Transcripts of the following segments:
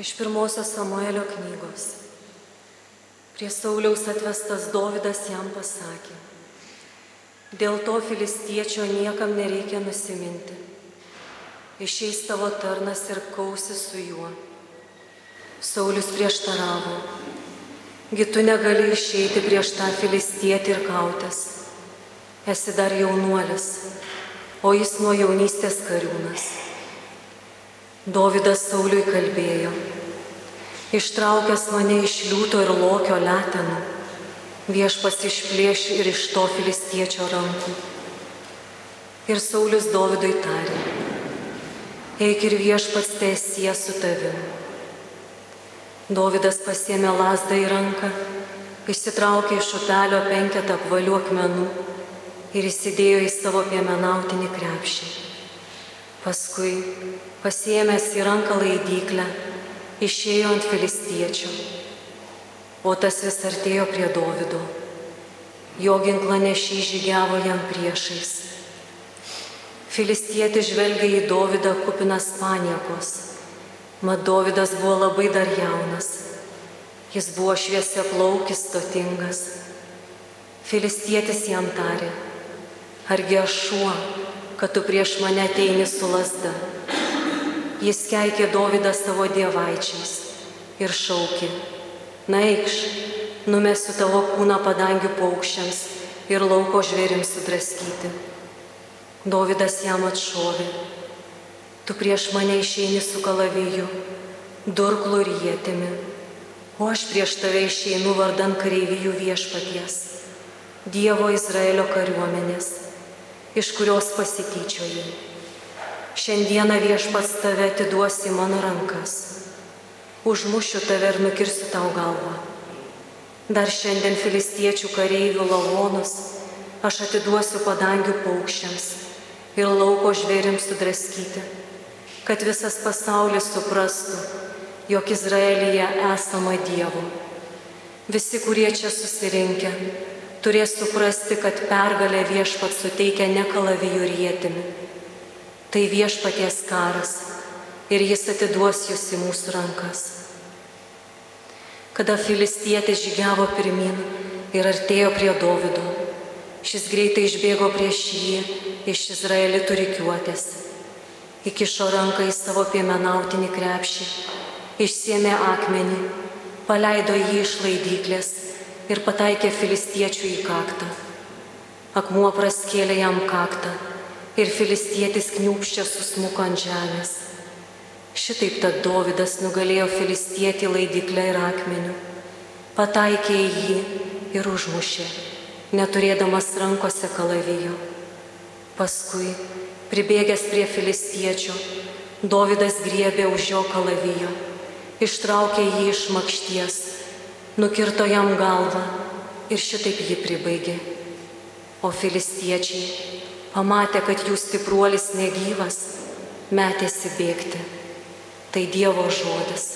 Iš pirmosios Samuelio knygos. Prie Sauliaus atvestas Dovydas jam pasakė, dėl to filistiečio niekam nereikia nusiminti. Išeis tavo tarnas ir kausi su juo. Saulis prieštaravo, gi tu negali išeiti prieš tą filistietį ir kautis. Esi dar jaunuolis, o jis nuo jaunystės kariūnas. Dovydas Sauliui kalbėjo, ištraukęs mane iš liūto ir lokio letenų, viešpas išplėš ir iš to filistiečio rankų. Ir Saulis Dovydui tarė, eik ir viešpats tiesie su tavimi. Dovydas pasėmė lasdą į ranką, išsitraukė iš upelio penketą apvalių akmenų ir įsidėjo į savo piemenautinį krepšį. Paskui, pasiemęs į ranką laidyklę, išėjo ant filistiečio, o tas vis artėjo prie Dovido. Jo ginklą nešiai žygiavo jam priešais. Filistietis žvelgia į Dovydą kupinas paniekos. Mat Dovydas buvo labai dar jaunas. Jis buvo šviesia plaukis, stotingas. Filistietis jam tarė, argi aš šuo, kad tu prieš mane ateini su lasda. Jis keikė Dovydą savo dievaičiais ir šaukė, na eikš, numesiu tavo kūną padangių paukščiams ir lauko žvėrims sudraskyti. Dovydas jam atšovė, tu prieš mane išeini su kalaviju, durklu ir jėtimi, o aš prieš tave išeinu vardan kareivijų viešpaties, Dievo Izraelio kariuomenės iš kurios pasityčioji. Šiandieną viešpats tave atiduosi mano rankas. Užmušiu tave ir nukirsiu tau galvą. Dar šiandien filistiečių kareivių lavonus aš atiduosiu padangių paukščiams ir lauko žvėrims sudraskyti, kad visas pasaulis suprastų, jog Izraelyje esama Dievo. Visi, kurie čia susirinkę, turės suprasti, kad pergalę viešpat suteikia ne kalavijų rėtimi. Tai viešpaties karas ir jis atiduos jūs į mūsų rankas. Kada filistietis žygiavo pirmin ir artėjo prie Dovido, šis greitai išbėgo prieš jį iš Izraelitų reikiuotės, įkišo ranką į savo piemenautinį krepšį, išsiemė akmenį, paleido jį iš laidyklės ir pataikė filistiečių į kaktą. Akmuo praskėlė jam kaktą ir filistietis kniūpščia susmuko ant žemės. Šitaip tad Dovydas nugalėjo filistietį laidiklę ir akmeniu, pataikė į jį ir užmušė, neturėdamas rankose kalavijo. Paskui, pribėgęs prie filistiečio, Dovydas griebė už jo kalavijo, ištraukė jį iš makšties nukirto jam galvą ir šitaip jį pribaigė. O filistiečiai, pamatę, kad jų stipruolis negyvas, metėsi bėgti. Tai Dievo žodis.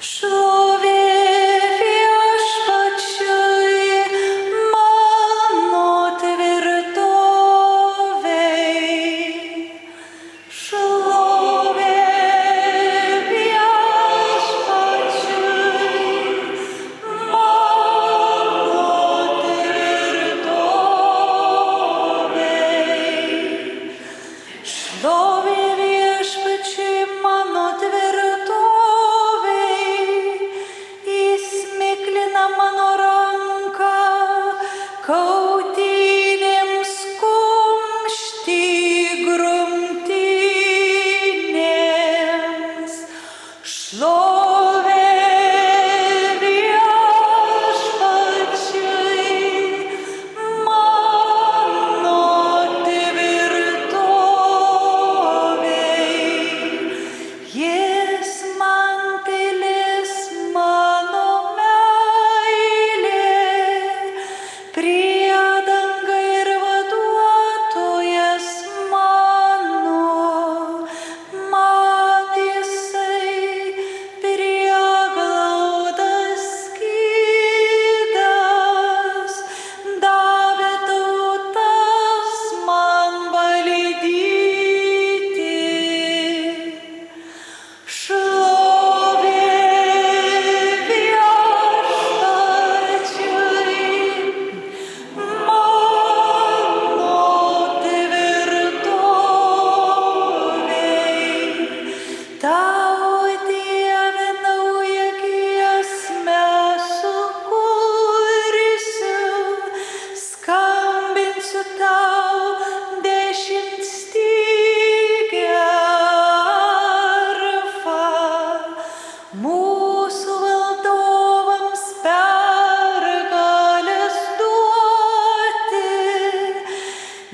Sure.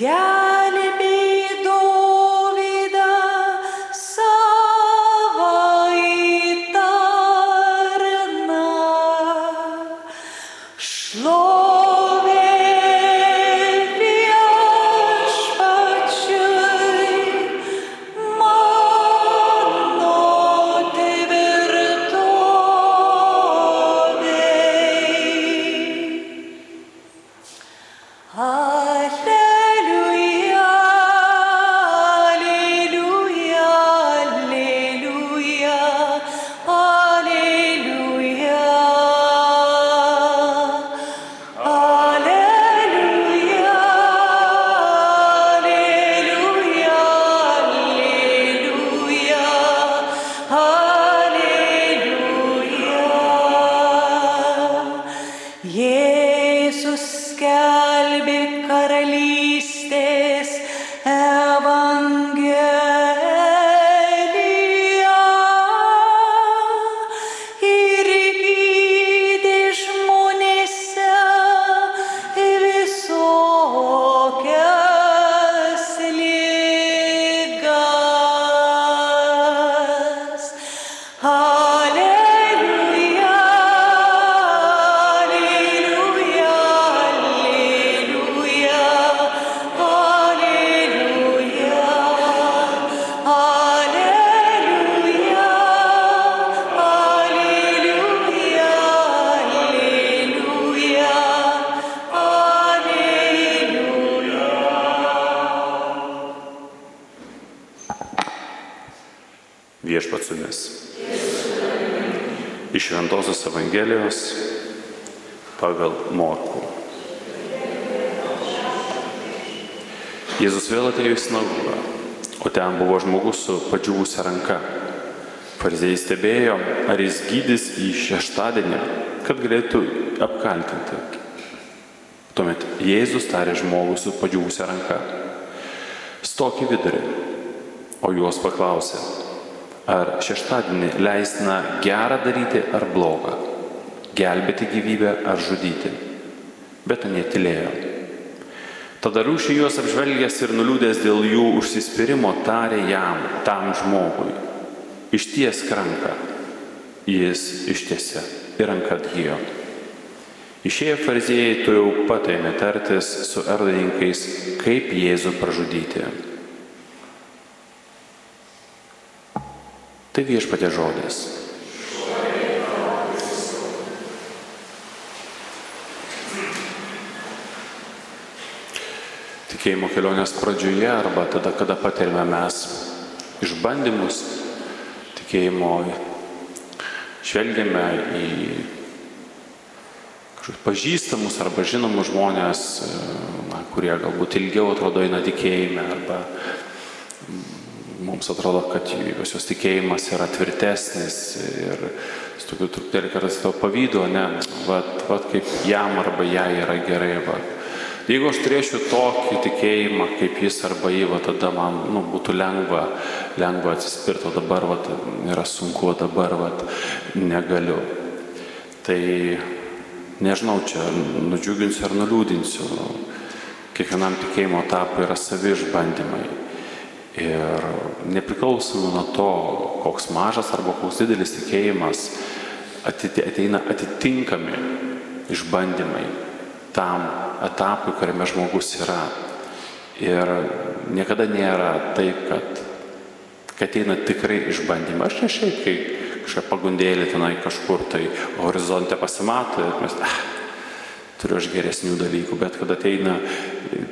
Yeah. Evangelijos pagal Morku. Jėzus vėl atėjo į sinagogą, o ten buvo žmogus su padžiūvusia ranka. Farizėjai stebėjo, ar jis gydys į šeštadienį, kad galėtų apkaltinti. Tuomet Jėzus tarė žmogų su padžiūvusia ranka. Stok į vidurį, o juos paklausė, ar šeštadienį leistina gerą daryti ar blogą, gelbėti gyvybę ar žudyti. Bet anie tylėjo. Tada rūšiai juos apžvelgęs ir nuliūdęs dėl jų užsispyrimo tarė jam, tam žmogui. Išties ranką. Jis ištiesė ir ranką atgyjo. Išėję farizėjai tu jau pat ėmė tartis su erdvininkais, kaip Jėzų pražudyti. Tai viešpatė žodis. Tikėjimo kelionės pradžioje arba tada, kada patirime mes išbandymus, tikėjimo žvelgiame į pažįstamus arba žinomus žmonės, na, kurie galbūt ilgiau atrodo eina tikėjime arba mums atrodo, kad jos jos tikėjimas yra tvirtesnis ir su tokiu truputėlį kartais to pavydu, ne, vat, vat kaip jam arba jai yra gerai. Vat. Jeigu aš turėčiau tokį tikėjimą kaip jis arba jį, va, tada man nu, būtų lengva, lengva atsispirti, o dabar va, yra sunku, o dabar va, negaliu. Tai nežinau, čia nudžiuginsiu ar nuliūdinsiu. Kiekvienam tikėjimo etapui yra savi išbandymai. Ir nepriklausomai nuo to, koks mažas arba koks didelis tikėjimas, ateina atitinkami išbandymai tam etapui, kuriame žmogus yra. Ir niekada nėra taip, kad, kad ateina tikrai išbandymai. Aš ne šiaip, kai kažkokia pagundėlė tenai kažkur tai horizonte pasimato ir mes, ah, turiu aš geresnių dalykų, bet kada ateina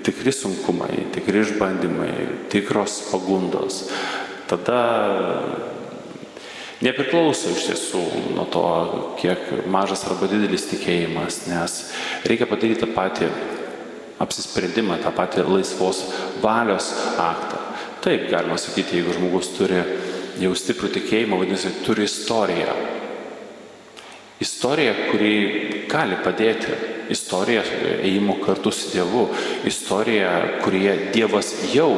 tikri sunkumai, tikri išbandymai, tikros pagundos, tada nepriklauso iš tiesų nuo to, kiek mažas arba didelis tikėjimas, nes reikia padaryti tą patį apsisprendimą, tą patį laisvos valios aktą. Taip, galima sakyti, jeigu žmogus turi jau stiprų tikėjimą, vadinasi, turi istoriją. Istorija, kuri gali padėti, istorija ėjimo kartu su Dievu, istorija, kurie Dievas jau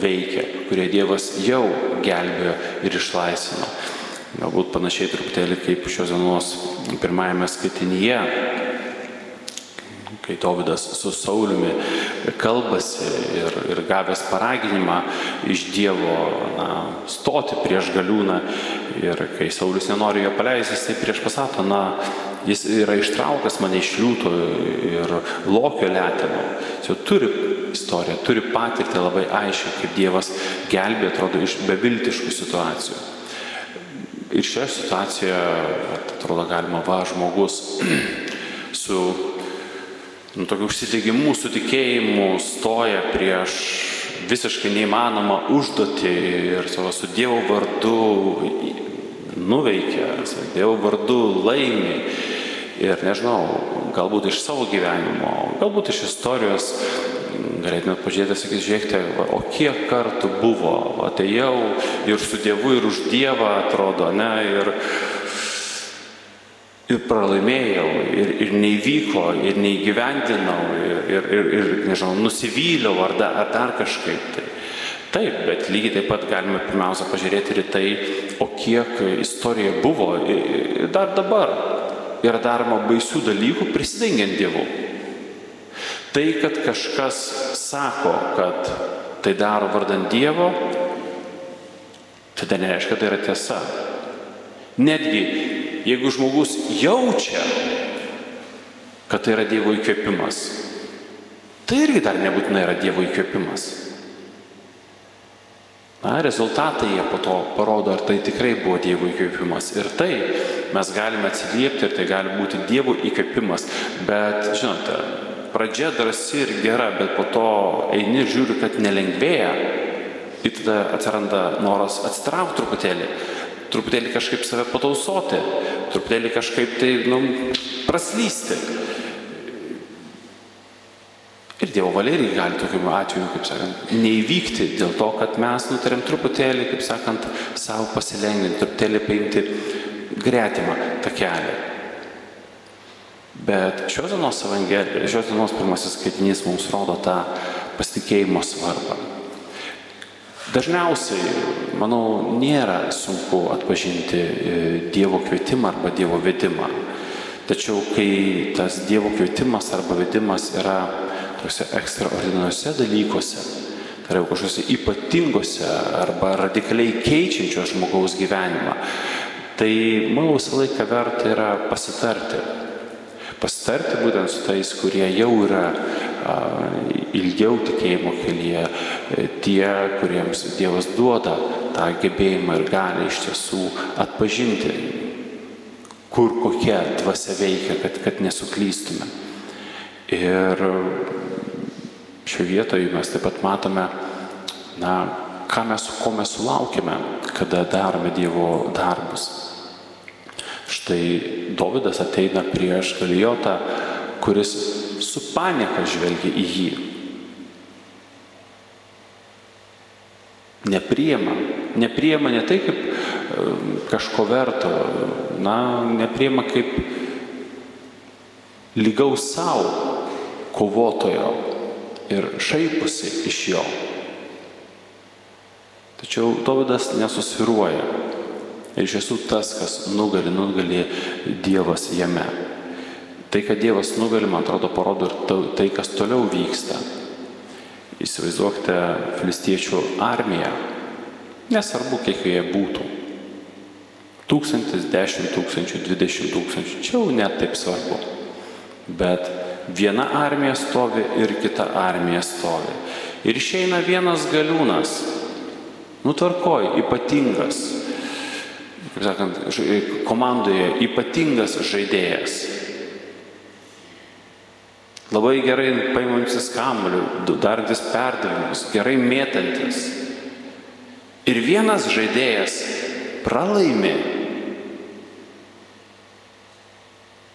veikia, kurie Dievas jau gelbėjo ir išlaisvino. Galbūt panašiai truputėlį kaip šios dienos pirmajame skaitinyje, kai Dovydas su Sauliumi kalbasi ir, ir gavęs paraginimą iš Dievo na, stoti prieš galiūną ir kai Saulis nenori jo paleisti, jis tai prieš pasato, na, jis yra ištraukęs mane iš liūto ir lokio letino. Jis jau turi istoriją, turi patirtį labai aiškiai, kaip Dievas gelbė, atrodo, iš beviltiškų situacijų. Ir šioje situacijoje, atrodo, galima va žmogus su nu, tokiu užsidegimu, su tikėjimu stoja prieš visiškai neįmanomą užduotį ir savo su Dievo vardu nuveikia, Dievo vardu laimi. Ir nežinau, galbūt iš savo gyvenimo, galbūt iš istorijos galėtumėt pažiūrėti, sakyti, žiūrėkite, o kiek kartų buvo, atėjau ir su Dievu, ir už Dievą atrodo, ne, ir, ir pralaimėjau, ir, ir neįvyko, ir neįgyvendinau, ir, ir, ir, ir nežinau, nusivyliau ar, da, ar dar kažkaip tai. Taip, bet lygiai taip pat galime pirmiausia pažiūrėti ir tai, o kiek istorija buvo ir dar dabar yra daroma baisių dalykų prisidengiant Dievu. Tai, kad kažkas sako, kad tai daro vardant Dievo, tai nereiškia, tai yra tiesa. Netgi jeigu žmogus jaučia, kad tai yra Dievo įkvėpimas, tai irgi dar nebūtinai yra Dievo įkvėpimas. Na, rezultatai jie po to parodo, ar tai tikrai buvo Dievo įkvėpimas. Ir tai mes galime atsiliepti ir tai gali būti Dievo įkvėpimas. Bet, žinote, pradžia drąsi ir gera, bet po to eini ir žiūri, kad nelengvėja. Ir tada atsiranda noras atsitraukti truputėlį. truputėlį kažkaip save patausoti, truputėlį kažkaip tai, nu, praslysti. Ir Dievo valia irgi gali tokiu atveju, kaip sakant, neįvykti dėl to, kad mes nutarėm truputėlį, kaip sakant, savo pasilengvinti, truputėlį paimti gretimą tą kelią. Bet šios dienos šios dienos pirmasis skaitinys mums rodo tą pasitikėjimo svarbą. Dažniausiai, manau, nėra sunku atpažinti e, Dievo kvietimą arba Dievo vedimą. Tačiau kai tas Dievo kvietimas arba vedimas yra tuose ekstraordinariuose dalykuose, tai yra kažkokiuose ypatingose arba radikaliai keičiančios žmogaus gyvenimą, tai manau visą laiką verta yra pasitarti. Pasitarti būtent su tais, kurie jau yra a, ilgiau tikėjimo kelyje, e, tie, kuriems Dievas duoda tą gebėjimą ir gali iš tiesų atpažinti, kur kokia dvasia veikia, kad, kad nesuklystume. Ir šioje vietoje mes taip pat matome, na, ką mes, ko mes sulaukime, kada darome Dievo darbus. Štai Dovydas ateina prieš Galijotą, kuris su panieka žvelgia į jį. Nepriema. Nepriema ne tai kaip kažko verto, na, nepriema kaip lygaus savo kovotojo ir šaipusi iš jo. Tačiau Dovydas nesusviruoja. Ir iš tiesų tas, kas nugali, nugali Dievas jame. Tai, kad Dievas nugali, man atrodo, parodo ir tai, kas toliau vyksta. Įsivaizduokite filistiečių armiją, nesvarbu, kiek joje būtų. Tūkstantis, dešimt tūkstančių, dvidešimt tūkstančių, čia jau net taip svarbu. Bet viena armija stovi ir kita armija stovi. Ir išeina vienas galiūnas, nutvarkoj, ypatingas, kaip sakant, komandoje ypatingas žaidėjas. Labai gerai paimantis kamuolių, darantis perdavimus, gerai mėtantis. Ir vienas žaidėjas pralaimi.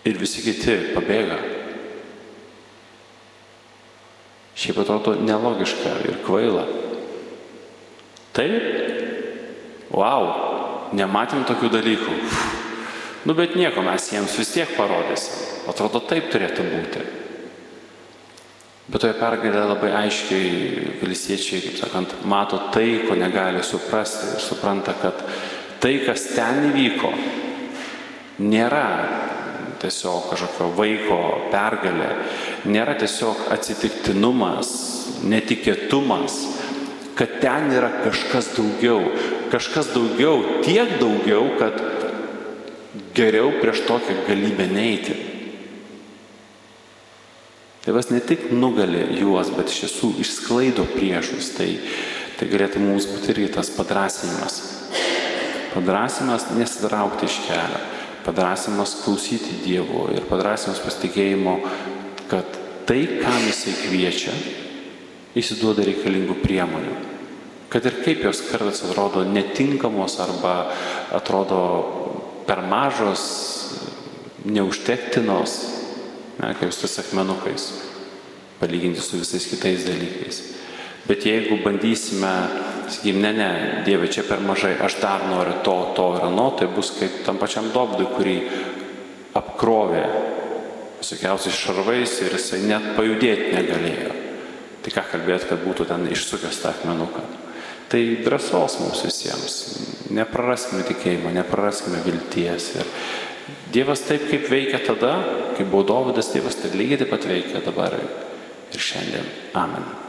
Ir visi kiti pabėga. Šiaip atrodo nelogiška ir kvaila. Taip? Wow, nematėm tokių dalykų. Nu bet nieko, mes jiems vis tiek parodysim. Atrodo, taip turėtų būti. Bet toje pergalėje labai aiškiai filistiečiai, kaip sakant, mato tai, ko negali suprasti ir supranta, kad tai, kas ten įvyko, nėra tiesiog kažkokio vaiko pergalė, nėra tiesiog atsitiktinumas, netikėtumas, kad ten yra kažkas daugiau, kažkas daugiau, tiek daugiau, kad geriau prieš tokią galybę neiti. Dievas ne tik nugali juos, bet iš tiesų išsklaido priešus. Tai, tai galėtų mums būti irgi tas padrasinimas. Padrasinimas nesitraukti iš kelio, padrasinimas klausyti Dievo ir padrasinimas pasitikėjimo, kad tai, kam Jisai kviečia, įsiduoda reikalingų priemonių. Kad ir kaip jos kartais atrodo netinkamos arba atrodo per mažos, neužtektinos, ne, kaip su akmenukais, palyginti su visais kitais dalykais. Bet jeigu bandysime, sakykime, ne, ne, Dieve, čia per mažai, aš dar noriu to, to ir ano, tai bus kaip tam pačiam dobdui, kurį apkrovė visokiausiais šarvais ir jisai net pajudėti negalėjo. Tai ką kalbėt, kad būtų ten išsukęs tą akmenuką. Tai drąsos mums visiems. Nepraraskime tikėjimo, nepraraskime vilties. Ir Dievas taip, kaip veikia tada, kai buvo Dovydas, Dievas tai lygiai taip pat veikia dabar ir šiandien. Amen.